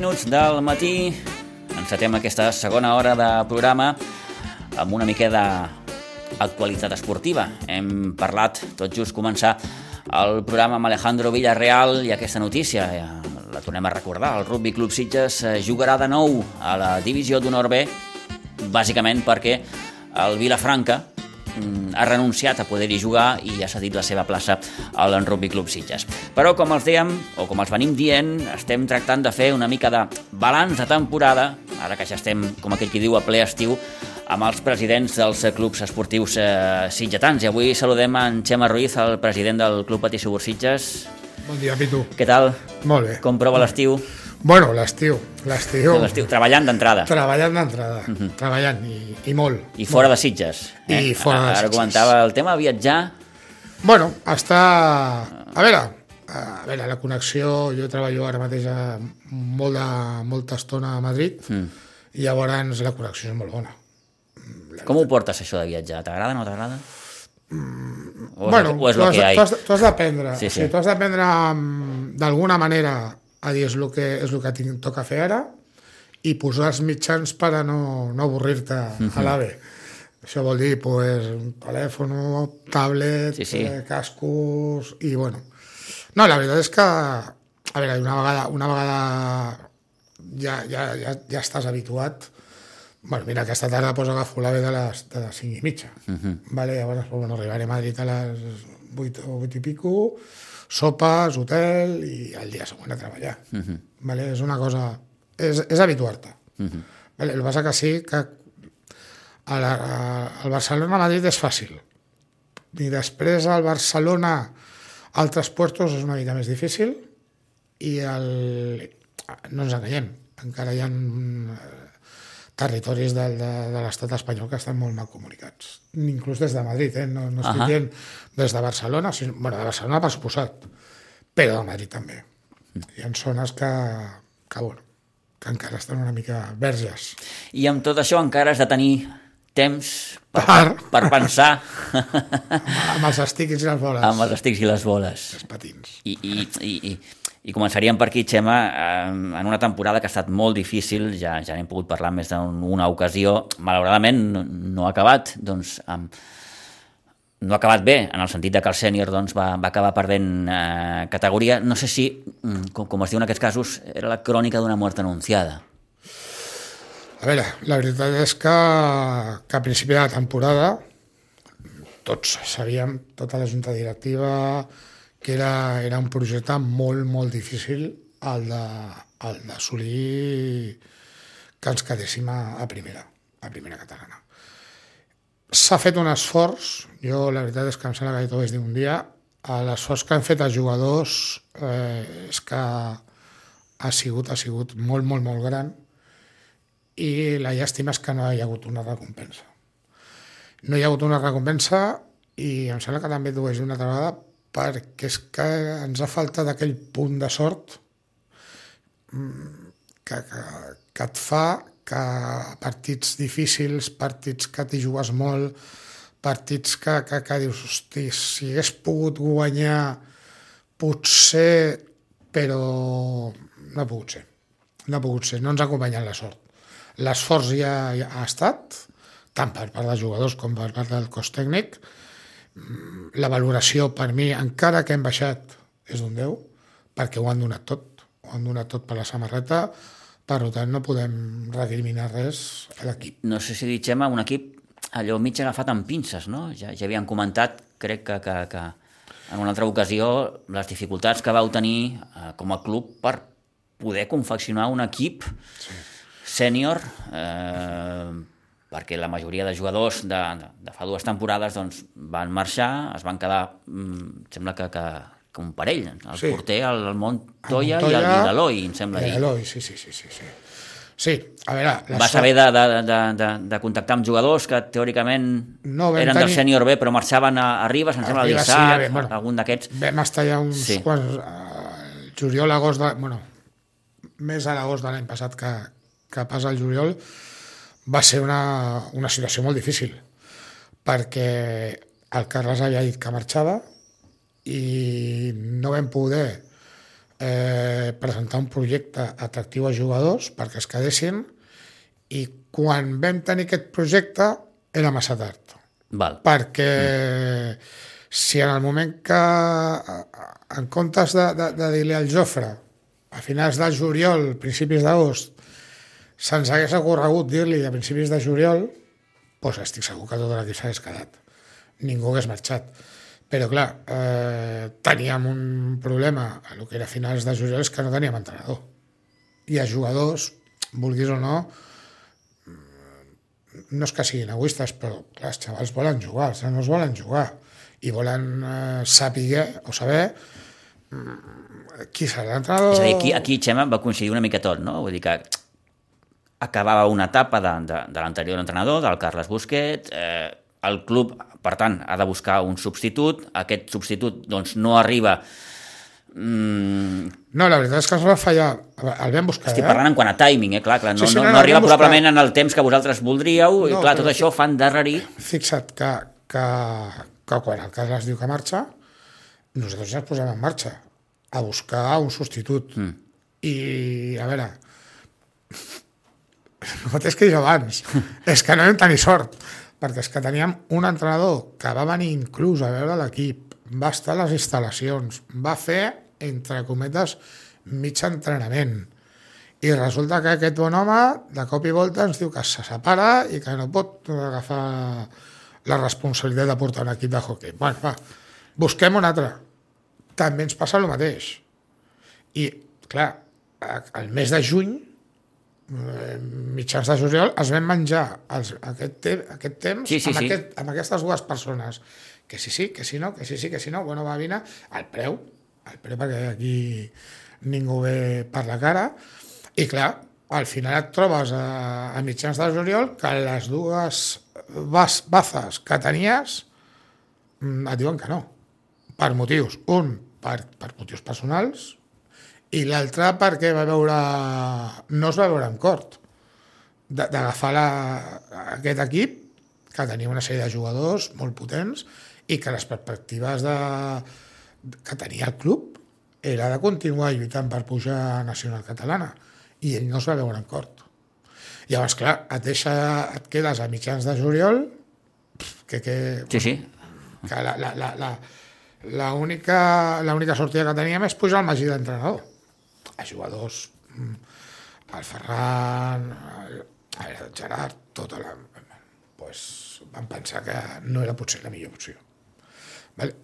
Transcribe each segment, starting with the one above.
Minuts del matí, encetem aquesta segona hora de programa amb una mica d'actualitat esportiva. Hem parlat, tot just començar, el programa amb Alejandro Villarreal i aquesta notícia, eh, la tornem a recordar, el Rugby Club Sitges eh, jugarà de nou a la divisió d'honor B, bàsicament perquè el Vilafranca ha renunciat a poder-hi jugar i ha cedit la seva plaça al Rugby Club Sitges. Però, com els dèiem, o com els venim dient, estem tractant de fer una mica de balanç de temporada, ara que ja estem, com aquell qui diu, a ple estiu, amb els presidents dels clubs esportius eh, sitgetans. I avui saludem en Xema Ruiz, el president del Club Patí Segur Sitges. Bon dia, Pitu. Què tal? Molt bé. Com prova l'estiu? Bueno, l'estiu. L'estiu. L'estiu, treballant d'entrada. Treballant d'entrada. Treballant, i, i molt. I fora de Sitges. eh? I fora de Ara Sitges. comentava el tema viatjar. Bueno, està... A veure, a veure, la connexió... Jo treballo ara mateix a molt de, molta estona a Madrid mm. i llavors la connexió és molt bona. Com ho portes, això de viatjar? T'agrada, no t'agrada? O és, bueno, o és tu, el has, que hi tu, ha? has, tu has d'aprendre. Sí, Sí, sí. sí. O sigui, tu has d'aprendre mm, d'alguna manera a dir és el que, és el que tinc, toca fer ara i posar els mitjans per a no, no avorrir-te a l'AVE. Això vol dir pues, un telèfon, tablet, Sí, sí. Eh, cascos i bueno. No, la veritat és que a veure, una vegada, una vegada ja, ja, ja, ja estàs habituat Bueno, mira, aquesta tarda pues, agafo l'AVE de les, de les 5 i mitja. Uh -huh. vale, llavors bueno, arribaré a Madrid a les 8 o 8 i pico, sopes, hotel i el dia següent a treballar. Uh -huh. vale, és una cosa... És, és habituar-te. Uh -huh. vale, el que passa que sí que a la, a, al Barcelona-Madrid és fàcil. I després al Barcelona altres puestos és una mica més difícil i el... no ens enganyem, encara hi ha territoris de, de, de l'estat espanyol que estan molt mal comunicats. Inclús des de Madrid, eh? no, no estic Ahà. dient des de Barcelona, sinó, bueno, de Barcelona per suposat, però de Madrid també. Hi ha zones que, que, bueno, que encara estan una mica verges. I amb tot això encara has de tenir temps per, Per- per pensar Amb els estics i les boles. amb els estics i les boles. els patins. I, i, i, i, i començaríem per aquí, Xema, en una temporada que ha estat molt difícil, ja ja n'hem pogut parlar més d'una ocasió, malauradament no, no ha acabat, doncs, amb, no ha acabat bé, en el sentit de que el sènior doncs, va, va acabar perdent eh, categoria. No sé si, mm, com, com es diu en aquests casos, era la crònica d'una mort anunciada. A veure, la veritat és que, que a principi de la temporada tots sabíem, tota la junta directiva, que era, era un projecte molt, molt difícil el d'assolir que ens quedéssim a, a primera, a primera catalana. S'ha fet un esforç, jo la veritat és que em sembla que t'ho vaig dir un dia, l'esforç que han fet els jugadors eh, és que ha sigut, ha sigut molt, molt, molt gran i la llàstima és que no hi ha hagut una recompensa. No hi ha hagut una recompensa i em sembla que també t'ho una altra vegada perquè és que ens ha faltat aquell punt de sort mm, que, que, que et fa que partits difícils, partits que t'hi jugues molt, partits que, que, que dius, hosti, si hagués pogut guanyar potser, però no ha pogut ser. No ha pogut ser, no ens ha acompanyat la sort. L'esforç ja, ja ha estat, tant per part dels jugadors com per part del cos tècnic. La valoració per mi, encara que hem baixat, és d'un 10, perquè ho han donat tot. Ho han donat tot per la samarreta, per tant no podem recriminar res a l'equip. no sé si dir, Xema, un equip allò mig agafat amb pinces, no? Ja, ja havien comentat, crec que, que, que en una altra ocasió, les dificultats que vau tenir eh, com a club per poder confeccionar un equip sí. sènior eh, perquè la majoria de jugadors de, de, de fa dues temporades doncs, van marxar, es van quedar, mm, sembla que, que un parell, el Sí. porter, el, el Montoya, El i el- Montoya i l'Eloi, em sembla I l'Eloi, sí, sí, sí, sí, sí. Sí, a veure... la Va saber de, de, de, de, de contactar amb jugadors que teòricament No eren del tenir- sènior B però marxaven a, a Ribes, em sembla Ribes, sí, l'Isaac, bé, bueno. algun d'aquests. Vam estar ja uns Sí. quants... Uh, juliol, agost... De, bueno, més a l'agost de l'any passat que, que pas al juliol, va ser una, una situació molt difícil, perquè el Carles havia dit que marxava i no vam poder eh, presentar un projecte atractiu a jugadors perquè es quedessin i quan vam tenir aquest projecte era massa tard Val. perquè si en el moment que en comptes de, de, de dir-li al Jofre a finals de juliol, principis d'agost se'ns hagués ocorregut dir-li a principis de juliol doncs estic segur que tot l'equip s'hagués quedat ningú hagués marxat però clar, eh, teníem un problema a el que era finals de juliol és que no teníem entrenador i els jugadors, vulguis o no no és que siguin egoistes, però clar, els xavals volen jugar, els nanos volen jugar i volen eh, saber o saber mm, qui serà l'entrenador. És a dir, aquí, aquí Xema va coincidir una mica tot, no? Vull dir que acabava una etapa de, de, de l'anterior entrenador, del Carles Busquet, eh, el club, per tant, ha de buscar un substitut, aquest substitut doncs, no arriba... Mm, No, la veritat és que ens va fallar. El vam buscar, estic eh? parlant en quant a timing, eh? Clar, clar, no, Sí, sí, no, no, no, no, arriba buscar. probablement en el temps que vosaltres voldríeu, i No, clar, però tot això fa endarrerir... Fixa't que, que, que quan el Carles diu que marxa, nosaltres ja ens posem en marxa a buscar un substitut. Mm. I, a veure, el mateix que jo abans, és que no vam tenir sort, perquè és que teníem un entrenador que va venir inclús a veure l'equip, va estar a les instal·lacions, va fer, entre cometes, mig entrenament. I resulta que aquest bon home, de cop i volta, ens diu que se separa i que no pot agafar la responsabilitat de portar un equip de hockey. Bueno, va, busquem un altre. També ens passa el mateix. I, clar, el mes de juny, mitjans de juliol, es vam menjar els, aquest, te aquest temps Sí, sí, amb, sí. Aquest, amb aquestes dues persones. Que sí, sí, que sí, no, que sí, sí, que sí, no. Bueno, va vine al preu, al preu perquè aquí ningú ve per la cara. I clar, al final et trobes a, a mitjans de juliol que les dues bas, bazes que tenies mm, et diuen que no, per motius. Un, per, per motius personals, i l'altre perquè va veure, no es va veure en cort de- d'agafar la- aquest equip que tenia una sèrie de jugadors molt potents i que les perspectives de, que tenia el club era de continuar lluitant per pujar a Nacional Catalana i ell no es va veure en cort. Llavors, clar, et, deixa, et quedes a mitjans de juliol que, que, Sí, sí. que la, la, la, la, la única, l'única sortida que teníem és pujar al Magí d'entrenador. A jugadors, mm, el Ferran, el, el Gerard, tota la... Pues, vam pensar que no era potser la millor opció. Vale?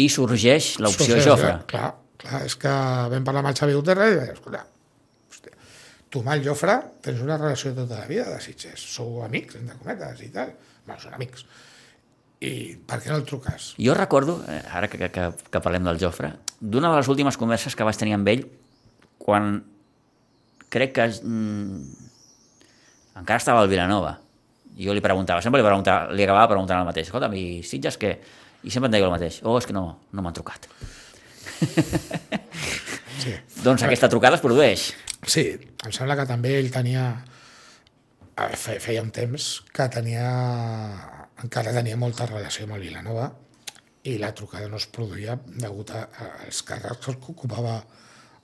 I sorgeix l'opció Jofre. Clar, clar, és que vam parlar amb el Xavi Guterres i vaig dir, escolta, hòstia, tu amb el Jofre tens una relació tota la vida de Sitges, sou amics, entre cometes, i tal. Bueno, són amics. I per què no el truques? Jo recordo, eh, ara que, que, que parlem del Jofre, d'una de les últimes converses que vaig tenir amb ell quan crec que mm, encara estava al Vilanova. I jo li preguntava, sempre li, preguntava, li acabava preguntant el mateix. Escolta'm, i Sitges què? I sempre em deia el mateix. Oh, és que no, no m'han trucat. Sí. Doncs aquesta trucada es produeix. Sí, em sembla que també ell tenia... fe- Feia un temps que tenia... encara tenia molta relació amb el Vilanova i la trucada no es produïa degut als càrrecs que ocupava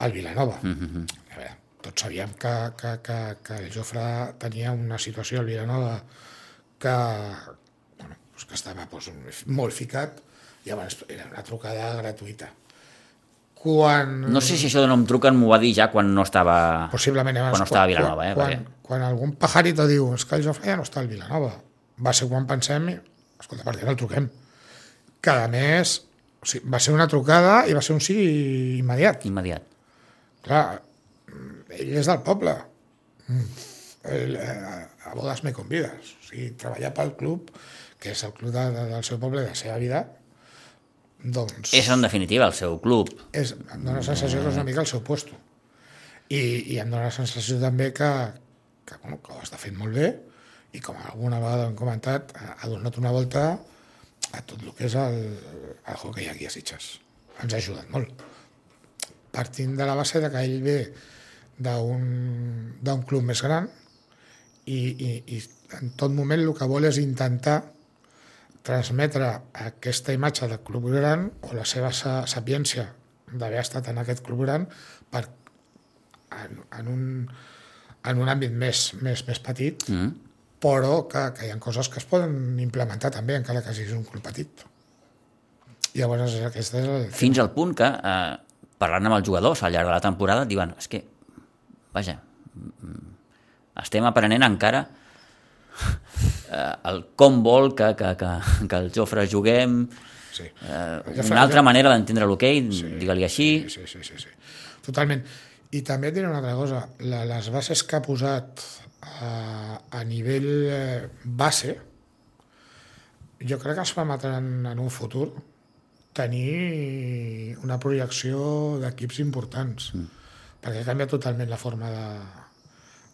el Vilanova. Mm -hmm. A veure, tots sabíem que, que, que, que el Jofre tenia una situació al Vilanova que, bueno, doncs que estava doncs, molt ficat i llavors era una trucada gratuïta. Quan... No sé si això de no em truquen m'ho va dir ja quan no estava... Possiblement abans. Quan no estava a Vilanova, eh, Quan, perquè- quan algun pajarito diu és que el Jofre ja no està al Vilanova, va ser quan pensem, escolta, per què no el truquem? Que a més, o sigui, va ser una trucada i va ser un sí immediat. Immediat. Clar, ell és del poble. Mm. El, eh, a bodes me convides. O sigui, treballar pel club, que és el club de, de, del seu poble, de la seva vida, doncs... És, en definitiva, el seu club. és, em dóna la sensació que és una mica el seu puesto. I, i em dóna la sensació també que, que, bueno, que ho està fent molt bé i com alguna vegada hem comentat, ha ha donat una volta a tot el que és el, el hockey aquí a Sitges. Ens ha ajudat molt. Partint de la base de que ell ve d'un club més gran i, i, i en tot moment el que vol és intentar transmetre aquesta imatge del club gran o la seva sa sapiència d'haver estat en aquest club gran per, en, en, un, en un àmbit més, més, més petit, Mm. però que, que hi ha coses que es poden implementar també, encara que siguis un club petit. Llavors, aquesta és el... Fins al punt que, eh, parlant amb els jugadors al llarg de la temporada, diuen, és que, vaja, estem aprenent encara eh, el com vol que, que, que, que el Jofre juguem, Sí. eh, una altra manera d'entendre l'hoquei, digue-li així. Sí, sí, sí, sí. Totalment. I també et diré una altra cosa. La, les bases que ha posat a, a nivell eh, base, jo crec que ens permetran en un futur tenir una projecció d'equips importants. Mm. Perquè canvia totalment la forma de,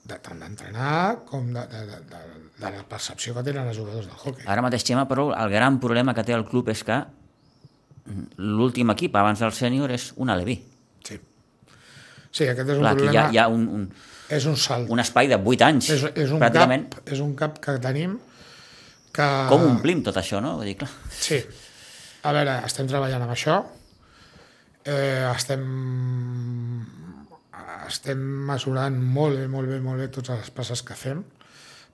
de tant d'entrenar com de, de, de, de, de la percepció que tenen els jugadors del hockey. Ara mateix, Xema, però el gran problema que té el club és que l'últim equip abans del sènior és un aleví. Sí. Sí, aquest és un Clar, aquí hi problema... ha, hi ha un, un, És un salt. un espai de 8 anys, és, és, un pràcticament. cap, és un cap que tenim que... Com omplim tot això, no? Vull dir, clar, Sí. A veure, estem treballant amb això. Eh, estem estem mesurant molt bé, molt bé, molt bé totes les passes que fem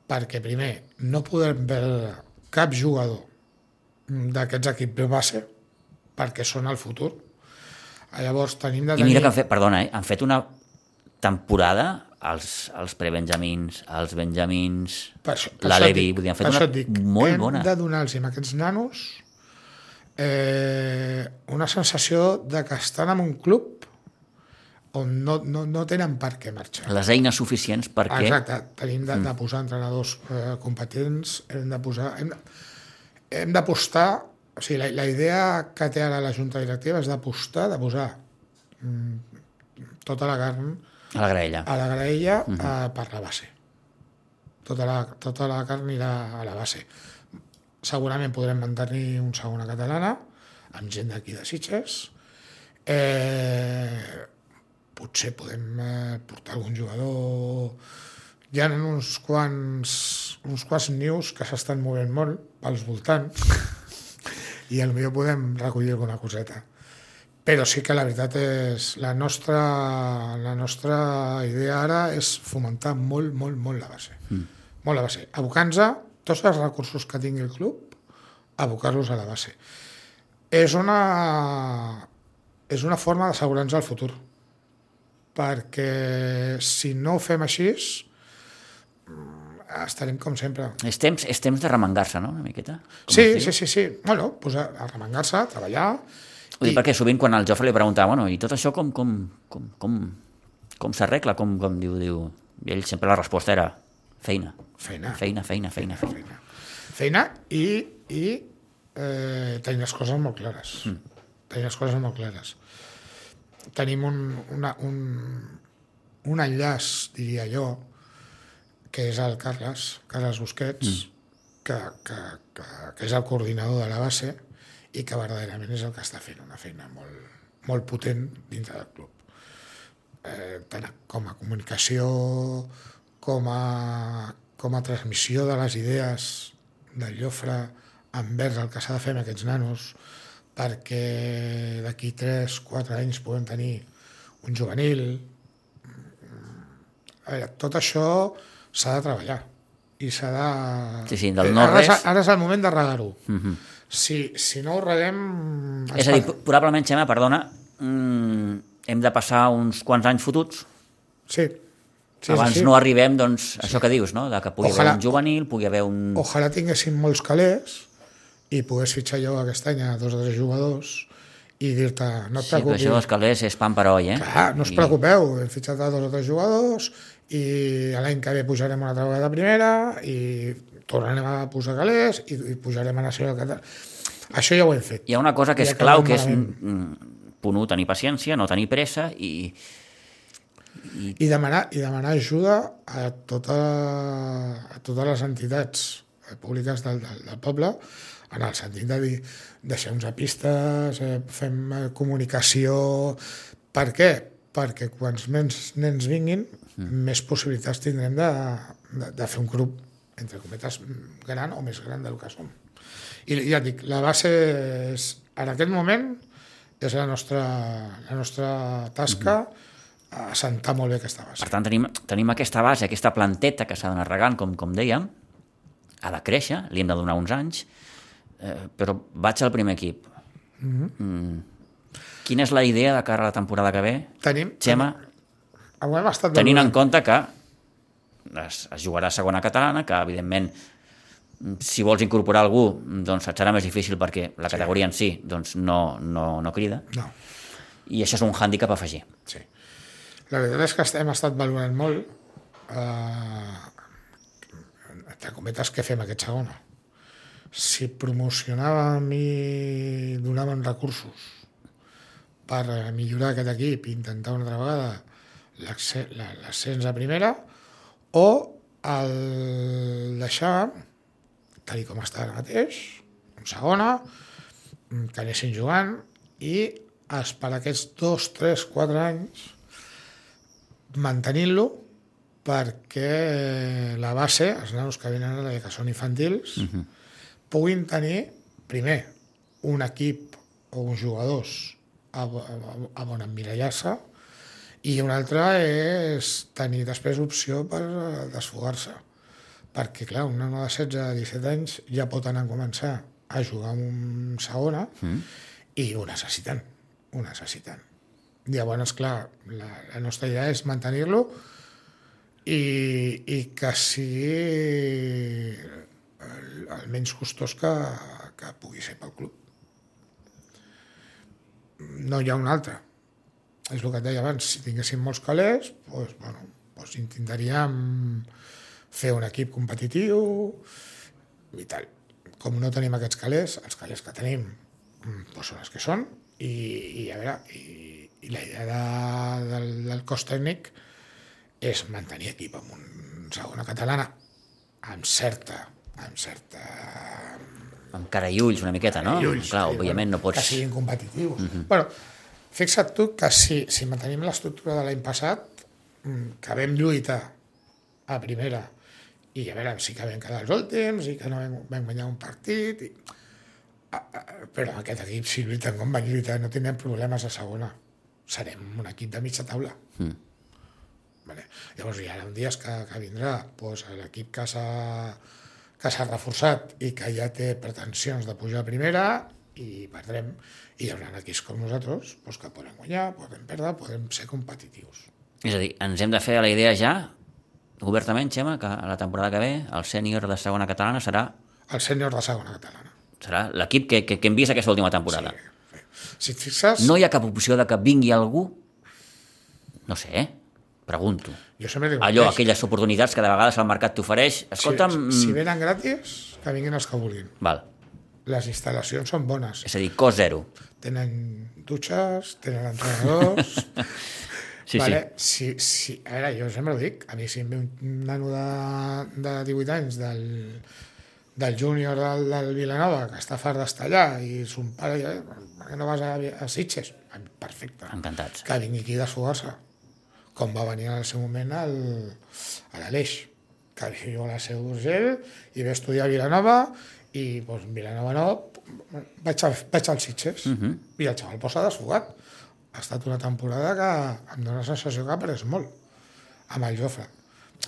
perquè primer no podem veure cap jugador d'aquests equips de base perquè són el futur. Llavors tenim de I tenir... mira que han fet, perdona, eh, han fet una temporada als, als prebenjamins, als benjamins, Per això- per la Levi, vull dir, han fet una dic, molt hem bona. de donar-los a aquests nanos eh, una sensació de que estan en un club on no, no, no tenen per què marxar. Les eines suficients perquè... Exacte, tenim de, de posar entrenadors eh, competents, hem de posar... Hem hem d'apostar... O sigui, la, la idea que té ara la Junta Directiva és d'apostar, de posar mm, tota la carn A la graella. a la graella uh -huh. eh, per la base. Tota la, tota la carn anirà a la base. Segurament podrem mantenir un segona catalana amb gent d'aquí de Sitges. Eh, potser podem eh, portar algun jugador... Hi ha uns quants, uns quants nius que s'estan movent molt pels voltants i potser podem recollir alguna coseta però sí que la veritat és la nostra, la nostra idea ara és fomentar molt, molt, molt la base. Mm. Molt la base. Abocant-nos tots els recursos que tingui el club, abocar-los a la base. És una, és una forma d'assegurar-nos el futur. Perquè si no ho fem així, mm, estarem com sempre. És temps, és temps de remengar-se, no?, una miqueta. Com Sí, sí, sí, sí. Bueno, pues a, a remengar-se, a treballar... Vull dir, perquè sovint quan el Jofre li preguntava, bueno, i tot això com, com, com, com, com s'arregla, com, com diu, diu... I ell sempre la resposta era feina. Feina. Feina, feina, feina. feina. feina. Feina i, i eh, tenir les coses molt clares. Mm. Tenir les coses molt clares. Tenim un, una, un, un enllaç, diria jo, que és el Carles, Carles Busquets, mm. que, que, que, que és el coordinador de la base i que verdaderament és el que està fent una feina molt, molt potent dintre del club eh, tant com a comunicació com a, com a transmissió de les idees del Llofre envers el que s'ha de fer amb aquests nanos perquè d'aquí 3-4 anys puguem tenir un juvenil. A veure, tot això s'ha de treballar i s'ha de... Sí, sí, del Eh, no ara, és, res. ara és el moment de regar-ho. Mm -hmm. si, si no ho reguem... És a dir, probablement, Xema, perdona, mm, hem de passar uns quants anys fotuts Sí. Sí, abans sí, sí. no arribem, doncs, això que dius, no?, de que pugui Ojalà- haver un juvenil, pugui haver un... Ojalà tinguéssim molts calés i pogués fitxar jo aquest any a dos o tres jugadors i dir-te, no et Sí, preocupis. això dels calés és pan per oi, eh? Clar, no us I- preocupeu, hem fitxat a dos o tres jugadors i l'any que ve pujarem una altra vegada a primera i tornarem a posar calés i, i pujarem a Nacional Català. Això ja ho hem fet. Hi ha una cosa que I és clau, que és mm, punt 1, tenir paciència, no tenir pressa i... I demanar, i demanar ajuda a, tota, a totes les entitats públiques del, del, del poble en el sentit de dir deixem-nos a pistes, eh, fem eh, comunicació... Per què? Perquè quants menys nens vinguin, mm. més possibilitats tindrem de, de, de fer un grup, entre cometes, gran o més gran del que som. I ja dic, la base és, en aquest moment, és la nostra, la nostra tasca mm -hmm assentar molt bé aquesta base. Per tant, tenim, tenim aquesta base, aquesta planteta que s'ha d'anar regant, com, com dèiem, ha de créixer, li hem de donar uns anys, eh, però vaig al primer equip. Mm -hmm. mm. Quina és la idea de cara a la temporada que ve? Tenim, Xema, hem estat tenint en valorant. compte que es, es jugarà a segona catalana, que evidentment si vols incorporar algú doncs et serà més difícil perquè la categoria en si doncs, no, no, no crida No, i això és un hàndicap a afegir. sí. La veritat és que hem estat valorant molt eh, entre cometes què fem aquest segona. Si promocionàvem i donàvem recursos per millorar aquest equip i intentar una altra vegada l'ascens a primera o el deixar tal com està ara mateix en segona que anessin jugant i esperar aquests dos, tres, quatre anys mantenint-lo perquè la base, els nanos que venen ara que són infantils, uh -huh. puguin tenir, primer, un equip o uns jugadors a, a, a bona emmirallar-se i un altre és tenir després opció per eh, desfogar-se. Perquè, clar, un nano de 16 17 anys ja pot anar a començar a jugar en un segona mm. i ho necessiten, ho necessiten. Llavors, clar, la, la nostra idea és mantenir-lo i, i que sigui el, el menys costós que, que pugui ser pel club. No hi ha un altre. És el que et deia abans, si tinguéssim molts calés, doncs, bueno, doncs intentaríem fer un equip competitiu i tal. Com no tenim aquests calés, els calés que tenim doncs són els que són i, i a veure, i, i la idea de, del, del cos tècnic és mantenir equip amb un segona catalana amb certa amb certa Amb cara i ulls una miqueta, no? ulls, Clar, sí, òbviament no que pots... siguin competitius. Mm -hmm. bueno, fixa't tu que si, si mantenim l'estructura de l'any passat, mm, que vam lluitar a primera, i a veure, sí que vam quedar els últims, i que no vam, vam guanyar un partit, i... però aquest equip, si lluiten com van lluitar, no tindrem problemes a segona. Serem un equip de mitja taula. Mm. Vale. Llavors hi ha un dia que, que vindrà doncs, l'equip que s'ha reforçat i que ja té pretensions de pujar a primera i perdrem. I hi haurà equips com nosaltres doncs, que podem guanyar, podem perdre, podem ser competitius. És a dir, ens hem de fer la idea ja, obertament, Xema, que a la temporada que ve el sènior de segona catalana serà, El sènior de segona catalana. Serà l'equip que, que, que hem vist aquesta última temporada. Sí. Si et fixes, No hi ha cap opció de que vingui algú, no sé, eh? pregunto. jo sempre dic... Allò, "Ves, aquelles oportunitats que de vegades el mercat t'ofereix. Escolta'm... si, si venen gratis, que vinguin els que vulguin. Val. Les instal·lacions són bones. És a dir, cost zero. Tenen dutxes, tenen entrenadors... Sí, vale? Si, si, a veure, jo sempre ho dic, a mi si em ve un nano de, de 18 anys del, del júnior del, del Vilanova que està fart d'estar allà i son pare, eh, per què no vas a, a Sitges? Perfecte. Encantats. Que vingui aquí a desfogar-se, com va venir en el seu moment al, a l'Aleix, que viu a la Seu d'Urgell i va estudiar a Vilanova i doncs, Vilanova no, vaig, a, vaig al Sitges uh -huh. i el xaval posa desfogat. Ha estat una temporada que em dóna la sensació que ha après molt amb el Jofre.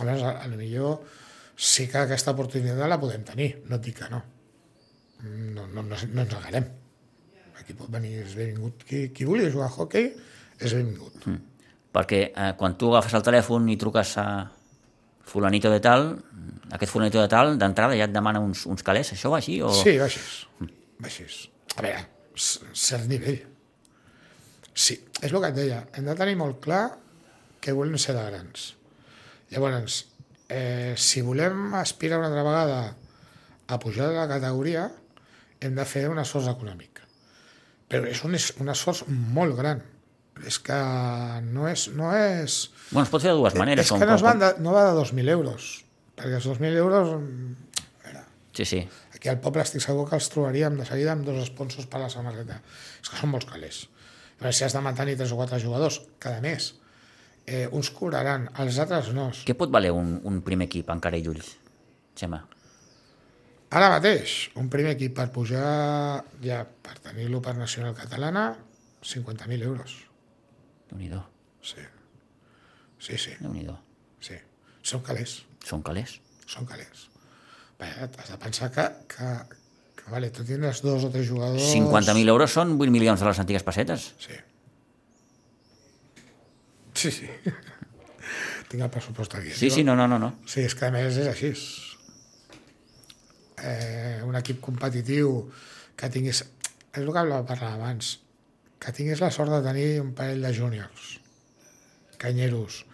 A més, a, a lo millor sí que aquesta oportunitat la podem tenir, no et dic que no. No, no, no, no ens negarem. Aquí pot venir, és benvingut. Qui, qui vulgui jugar a hockey és benvingut. Mm. Perquè eh, quan tu agafes el telèfon i truques a fulanito de tal, aquest fulanito de tal, d'entrada ja et demana uns, uns calés, això va així? O... Sí, baixes. Baixes. A veure, cert nivell. Sí, és el que et deia. Hem de tenir molt clar que volem ser de grans. Llavors, eh, si volem aspirar una altra vegada a pujar de la categoria, hem de fer un esforç econòmic. Però és un, un esforç molt gran. És que no és... No és Bueno, es pot fer de dues maneres. és que no, es van de, no va de 2.000 euros, perquè els 2.000 euros, mm, Sí, sí. aquí al poble estic segur que els trobaríem de seguida amb dos sponsors per la samarreta. És que són molts calés. Veure, si has de mantenir tres o quatre jugadors cada mes, eh, uns cobraran, els altres no. Què pot valer un, un primer equip en cara i ulls, Xema? Ara mateix, un primer equip per pujar, ja per tenir-lo per nacional catalana, 50.000 euros. Déu-n'hi-do, Sí. Sí, sí, déu-n'hi-do. sí. Són calés. Són calés. són calés. Vaja, has de pensar que, que, que vale, tu tindràs dos o tres jugadors... 50.000 euros són 8 milions de les antigues pessetes. Sí. Sí, sí. Tinc el pressupost aquí. Sí, sí, no, no, no. no. Sí, és que a més és així. Eh, un equip competitiu que tingués... És el que parlar abans. Que tingués la sort de tenir un parell de júniors, canyeros,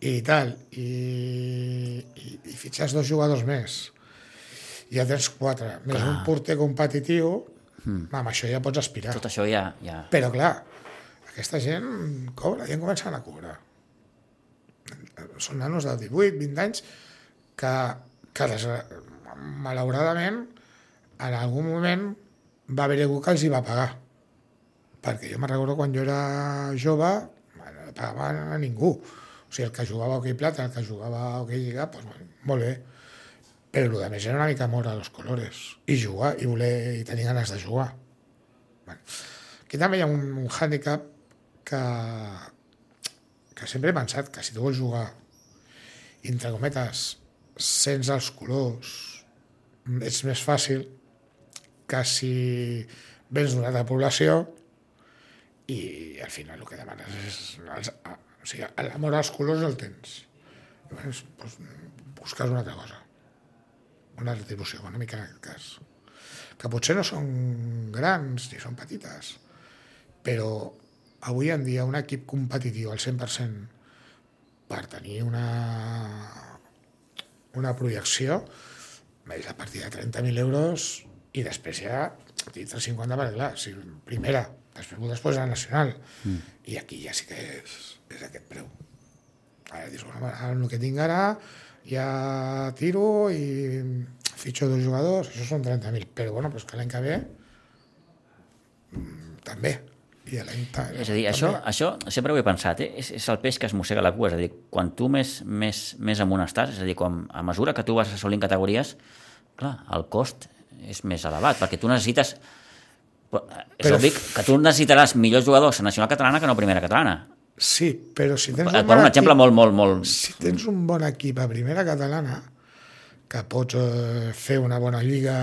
i tal, i, i, i fitxes dos jugadors més. Ja tens quatre. Més un porter competitiu, mm. amb això ja pots aspirar. Tot això ja... ja... Però, clar, aquesta gent cobra, ja en comencen a cobrar. Són nanos de 18, 20 anys que, que des, malauradament, en algun moment va haver algú que els hi va pagar. Perquè jo me'n recordo quan jo era jove, no pagaven a ningú. O sigui, el que jugava a hoquei plata, el que jugava a hoquei lliga, doncs, bueno, molt bé. Però el que més era una mica amor a los colores. I jugar, i voler, i tenir ganes de jugar. Bueno, aquí també hi ha un, un hàndicap que, que sempre he pensat que si tu vols jugar entre cometes sense els colors és més fàcil que si vens d'una altra població i al final el que demanes és els, o sigui, l'amor als colors el tens. Llavors doncs, busques una altra cosa una retribució econòmica en aquest cas que potser no són grans ni són petites però avui en dia un equip competitiu al 100% per tenir una una projecció és a partir de 30.000 euros i després ja dintre 50 perquè clar, si primera després vols posar a nacional. Mm. i aquí ja sí que és, és aquest preu. Ara dius, bueno, ara el que tinc ara ja tiro i fitxo dos jugadors, això són 30.000 però bueno, pues que l'any que ve mm, també i l'any És a dir, això, això sempre ho he pensat, eh? és, és el peix que es mossega la cua, és a dir, quan tu més, més, més amunt estàs, és a dir, quan, a mesura que tu vas assolint categories, clar, el cost és més elevat, perquè tu necessites... Però, és Però- obvi que tu necessitaràs millors jugadors a Nacional Catalana que no a Primera Catalana. Sí, però si tens Per un, un bon exemple equip, molt, molt, molt... si tens un bon equip a primera catalana, que pots eh, fer una bona lliga,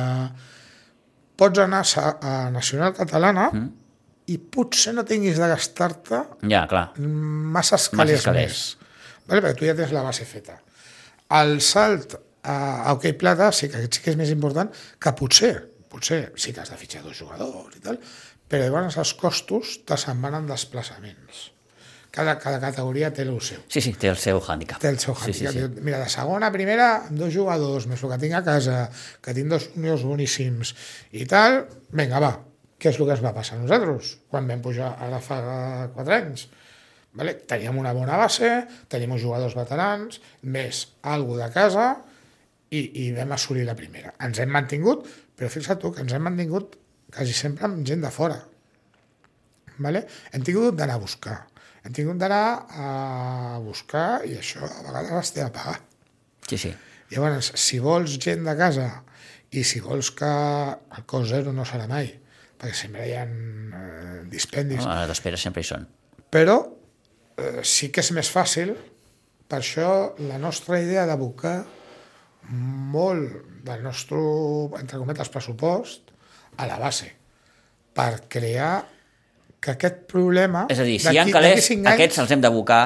pots anar a, a Nacional Catalana mm. I potser no tinguis de gastar-te Ja, clar. masses calés, calés. més. Vale? Perquè tu ja tens la base feta. El salt a, hoquei plata sí que, sí que és més important que potser, potser sí que has de fitxar dos jugadors i tal, però llavors els costos te se'n van en desplaçaments. Cada, cada categoria té el seu. Sí, sí, té el seu hàndicap. Té el seu sí, sí, handicap. sí. Mira, de segona a primera, dos jugadors, més el que tinc a casa, que tinc dos juniors boníssims i tal, vinga, va, què és el que ens va passar a nosaltres quan vam pujar ara fa quatre anys? Vale? Teníem una bona base, teníem uns jugadors veterans, més algo de casa, i, i vam assolir la primera. Ens hem mantingut, però fixa't tu que ens hem mantingut quasi sempre amb gent de fora. Vale? Hem tingut d'anar a buscar. Hem tingut d'anar a buscar i això a vegades has de pagar. Sí, sí. Llavors, si vols gent de casa i si vols que el cost zero no serà mai, perquè sempre hi ha eh, dispendis, No, les despeses sempre hi són. però eh, sí que és més fàcil, per això la nostra idea d'abocar molt del nostre, entre cometes, pressupost a la base, per crear que aquest problema... És a dir, si hi ha calés, anys- aquests els hem d'abocar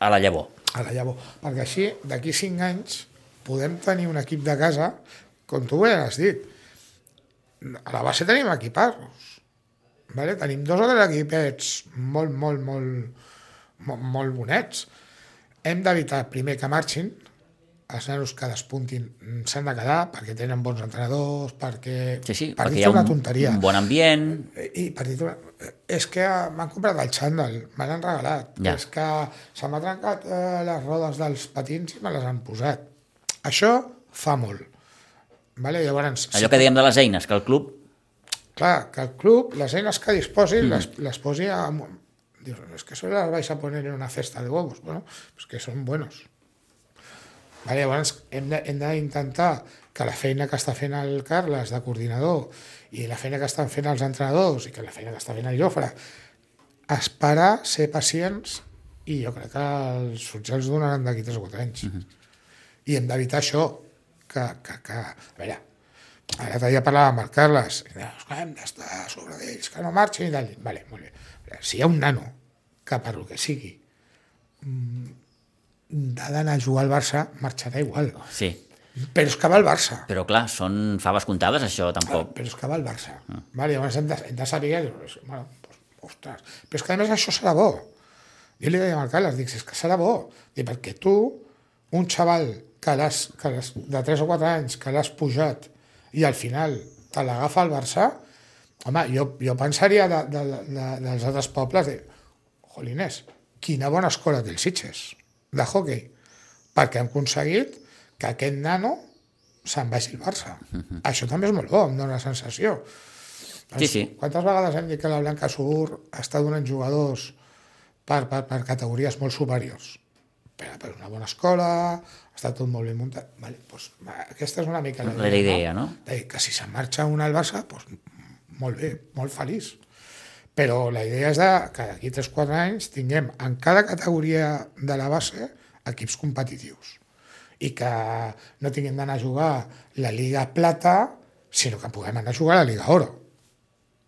a la llavor. a la llavor. Perquè així, d'aquí cinc anys, podem tenir un equip de casa, com tu bé has dit. A la base tenim equipar-los. Vale? Tenim dos o tres equipets molt, molt, molt, molt, molt bonets. Hem d'evitar primer que marxin els nanos que despuntin mm, s'han de quedar perquè tenen bons entrenadors, perquè... Sí, sí, per perquè hi ha una un, tonteria. un bon ambient... I per dir una... És que m'han comprat el xandall, me l'han regalat. Ja. És que se m'ha trencat eh, les rodes dels patins i me les han posat. Això fa molt. Vale? Llavors, Allò que dèiem de les eines, que el club... Clar, que el club, les eines que disposi, Mm. les, les posi a... Dius, es que eso las vais a poner en una cesta de huevos. Bueno, pues que son buenos. Vale, llavors hem d'intentar que la feina que està fent el Carles de coordinador i la feina que estan fent els entrenadors i que la feina que està fent el Jofre esperar, ser pacients i jo crec que els els donaran d'aquí 3 o 4 anys. I hem d'evitar això, que, que, que... A veure, ara ja parlava amb el Carles, i deia, "És que hem d'estar sobre d'ells, que no marxin i tal. Vale, molt bé. Si hi ha un nano que per lo que sigui mm, ha d'anar a jugar al Barça, marxarà igual. Sí, Però és que va al Barça. però clar, són faves comptades, això, tampoc. Però és que va al Barça. Vale, llavors hem de, hem de saber... Doncs, bueno, doncs, ostres. Però és que a més això serà bo. Jo li deia al Carles, dic, és que serà bo. Dic, perquè tu, un xaval que l'has de 3 o 4 anys, que l'has pujat i al final te l'agafa al Barça, home, jo, jo pensaria de, de, de, dels altres pobles, de, jolines, quina bona escola té el Sitges, de hockey, perquè han aconseguit que aquest nano se'n vagi al Barça. Això també és molt bo, em dóna la sensació. Sí, sí. Quantes vegades hem dit que la Blanca Subur està donant jugadors per, per, per categories molt superiors? Per, per una bona escola, està tot molt ben muntat. Vale, doncs, aquesta és una mica la La idea, no? Dir que si se'n marxa un al Barça, doncs, molt bé, molt feliç. Però la idea és de que d'aquí 3-4 anys tinguem en cada categoria de la base equips competitius i que no tinguem d'anar a jugar la Lliga Plata, sinó que puguem anar a jugar a la Lliga Oro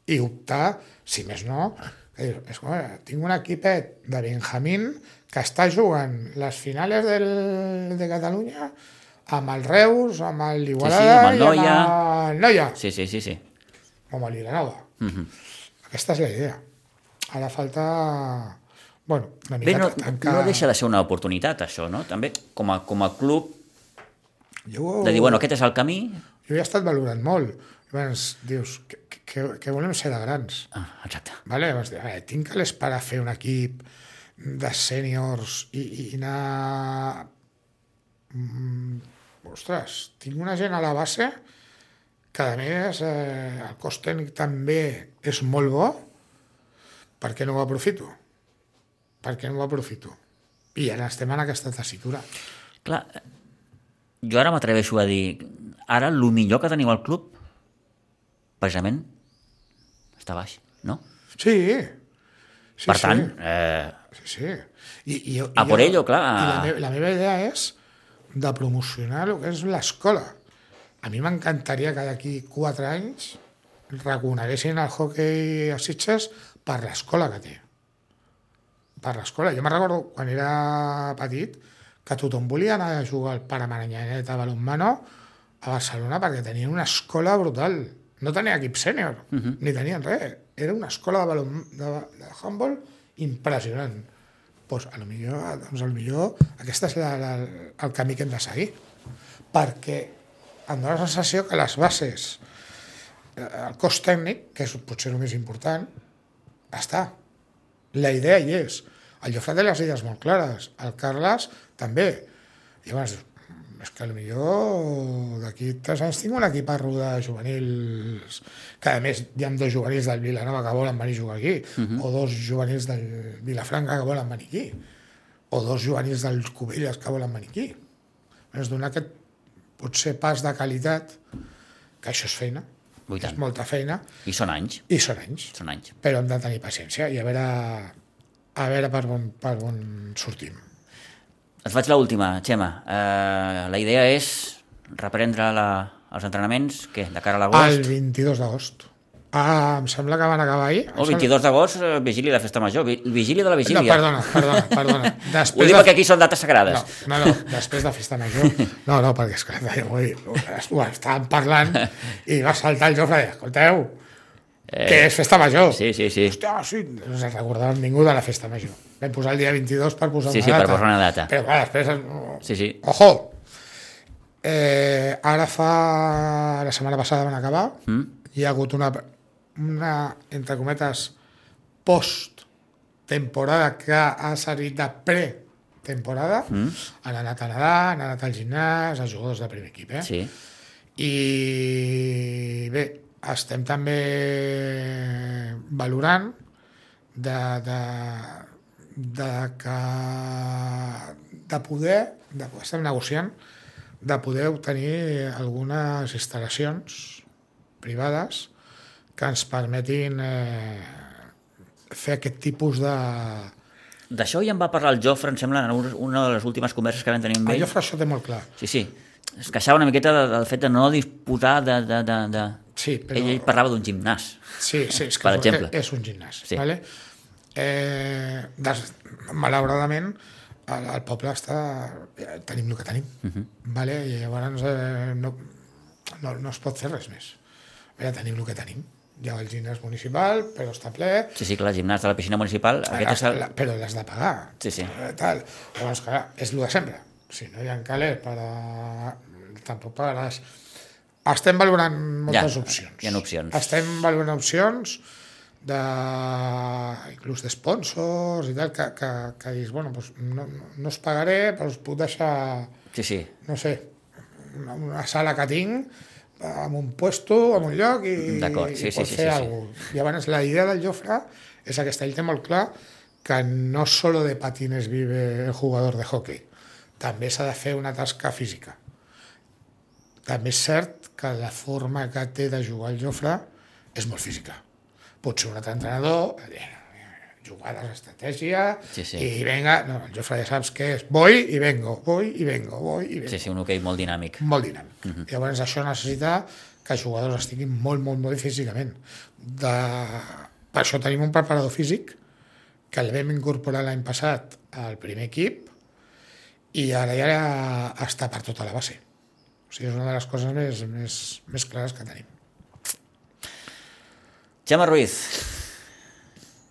i optar, si més no, és bueno, tinc un equipet de Benjamín que està jugant les finales del, de Catalunya amb el Reus, amb el Igualada amb el i Noia. amb el Noia, Sí, sí, sí, sí. o amb el Vilanova. Aquesta és la idea. Ara falta bueno, una Bé, mica no, tancar... no deixa de ser una oportunitat, això, no? També, com a, com a club, Jo, de dir, bueno, aquest és el camí... jo he estat valorant molt. Llavors dius, que, que, que volem ser de grans. Ah, exacte. Vale? Llavors, a veure, tinc calés per a fer un equip de sèniors i, i anar... Mm, ostres, tinc una gent a la base que a més eh, el cos tècnic també és molt bo, per què no ho aprofito? Per què no ho aprofito? I ara estem en aquesta tessitura. Clar, jo ara m'atreveixo a dir, ara el millor que teniu al club, precisament, està baix, no? Sí, sí per sí. tant, eh, Sí, sí. I, i, A i por jo- ello, clar. I la, me, la meva idea és de promocionar el que és l'escola. A mi m'encantaria que d'aquí quatre anys reconeguessin el hockey a Sitges per l'escola que té. Per l'escola. Jo me'n recordo quan era petit que tothom volia anar a jugar al Pare Maranyanet a balonmano a Barcelona perquè tenien una escola brutal. No tenia equip sènior, uh -huh. ni tenien res. Era una escola de, balon, de, de handball impressionant. Pues, a lo millor, doncs, a lo millor aquest és la, la, el camí que hem de seguir. Perquè em dóna la sensació que les bases, eh, el cos tècnic, que és potser el més important, està. La idea hi és. El Jofre té les idees molt clares, el Carles també. Llavors, és que potser d'aquí tres anys tinc un equip a rodar de juvenils, que a més hi ha dos juvenils del Vilanova que volen venir a jugar aquí, uh -huh. o dos juvenils del Vilafranca que volen venir aquí, o dos juvenils del Cubelles que volen venir aquí. És donar aquest potser pas de qualitat, que això és feina, és molta feina, I són anys, i són anys són anys. però hem de tenir paciència i a veure, a veure per, on, per on sortim. Et faig l'última, Xema. Eh, la idea és reprendre la, els entrenaments, què, de cara a El l'agost? 22 d'agost. Ah, em sembla que van acabar ahir. El 22 d'agost, eh, vigília de festa major, vi- vigília de la No, vigília. perdona, perdona, perdona. Ho Després dic de... perquè aquí són dates sagrades. No, no, no, després de festa major. No, no, perquè és que avui ho estàvem parlant i va saltar el Jofre i escolteu, eh, que és festa major. Sí, sí, sí. Hòstia, sí, no ens recordàvem ningú de la festa major. Vam posar el dia 22 per posar Sí, una sí, per data. posar una data. Però clar, després... Sí, sí. Ojo! Eh, ara fa... La setmana passada van acabar. Mm? Hi ha hagut una, una entre cometes, post-temporada que ha servit de pre-temporada. Mm. Han anat a nedar, han anat al gimnàs, els jugadors de primer equip. Eh? Sí. I bé, estem també valorant de, de, de que de poder, de, estem negociant de poder obtenir algunes instal·lacions privades que ens permetin eh, fer aquest tipus de... D'això ja en va parlar el Jofre, em sembla, en un- una de les últimes converses que vam tenir amb El ell. Jofre això té molt clar. Sí, sí. Es queixava una miqueta de- del fet de no disposar de... de, de, de... Sí, però... Ell, ell parlava d'un gimnàs. Sí, sí, és que Per exemple. és un gimnàs. Sí. Vale? Eh, des, malauradament, el, el poble està... eh, Tenim el que tenim. Uh Mhm. -huh. vale? I llavors eh, no, no, no es pot fer res més. Ja tenim el que tenim. Hi ha el gimnàs municipal, però està ple, Sí, sí, clar, el gimnàs de la piscina municipal, aquest és el... la, però l'has de pagar. Sí, sí. Eh, Tal. Llavors, clar, és el de sempre. Si no hi ha calés per a... tampoc pagaràs. Estem valorant moltes Ja, opcions. hi ha opcions. Estem valorant opcions de, inclús de sponsors i tal, que, que, que dius, bueno, doncs no, no, us pagaré, però us puc deixar, Sí, sí. no sé, una, una sala que tinc amb un puesto, en un lloc i, sí, i sí, pot sí, fer sí, sí. alguna cosa. I llavors la idea del Jofre és aquesta, ell té molt clar que no solo de patines vive el jugador de hockey, també s'ha de fer una tasca física. També és cert que la forma que té de jugar el Jofre és molt física. Potser un altre entrenador, jugades, estratègia, Sí, sí. i venga, no, el Jofre ja saps què és, voy i vengo, voy i vengo, voy i vengo Sí, sí, un hoquei molt dinàmic. molt dinàmic. Uh -huh. Llavors això necessita que els jugadors estiguin molt, molt, molt físicament. De... Per això tenim un preparador físic que el vam incorporar l'any passat al primer equip i ara ja està per tota la base. O sigui, és una de les coses més, més, més clares que tenim. Gemma Ruiz,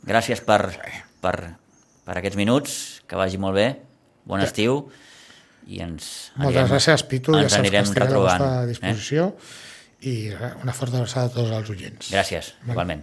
gràcies per, per, per aquests minuts, que vagi molt bé, bon estiu, i ens Moltes gràcies, Pitu, ja ens saps que anirem estaré a Eh? disposició i res, una forta abraçada a tots els oients. Gràcies, igualment.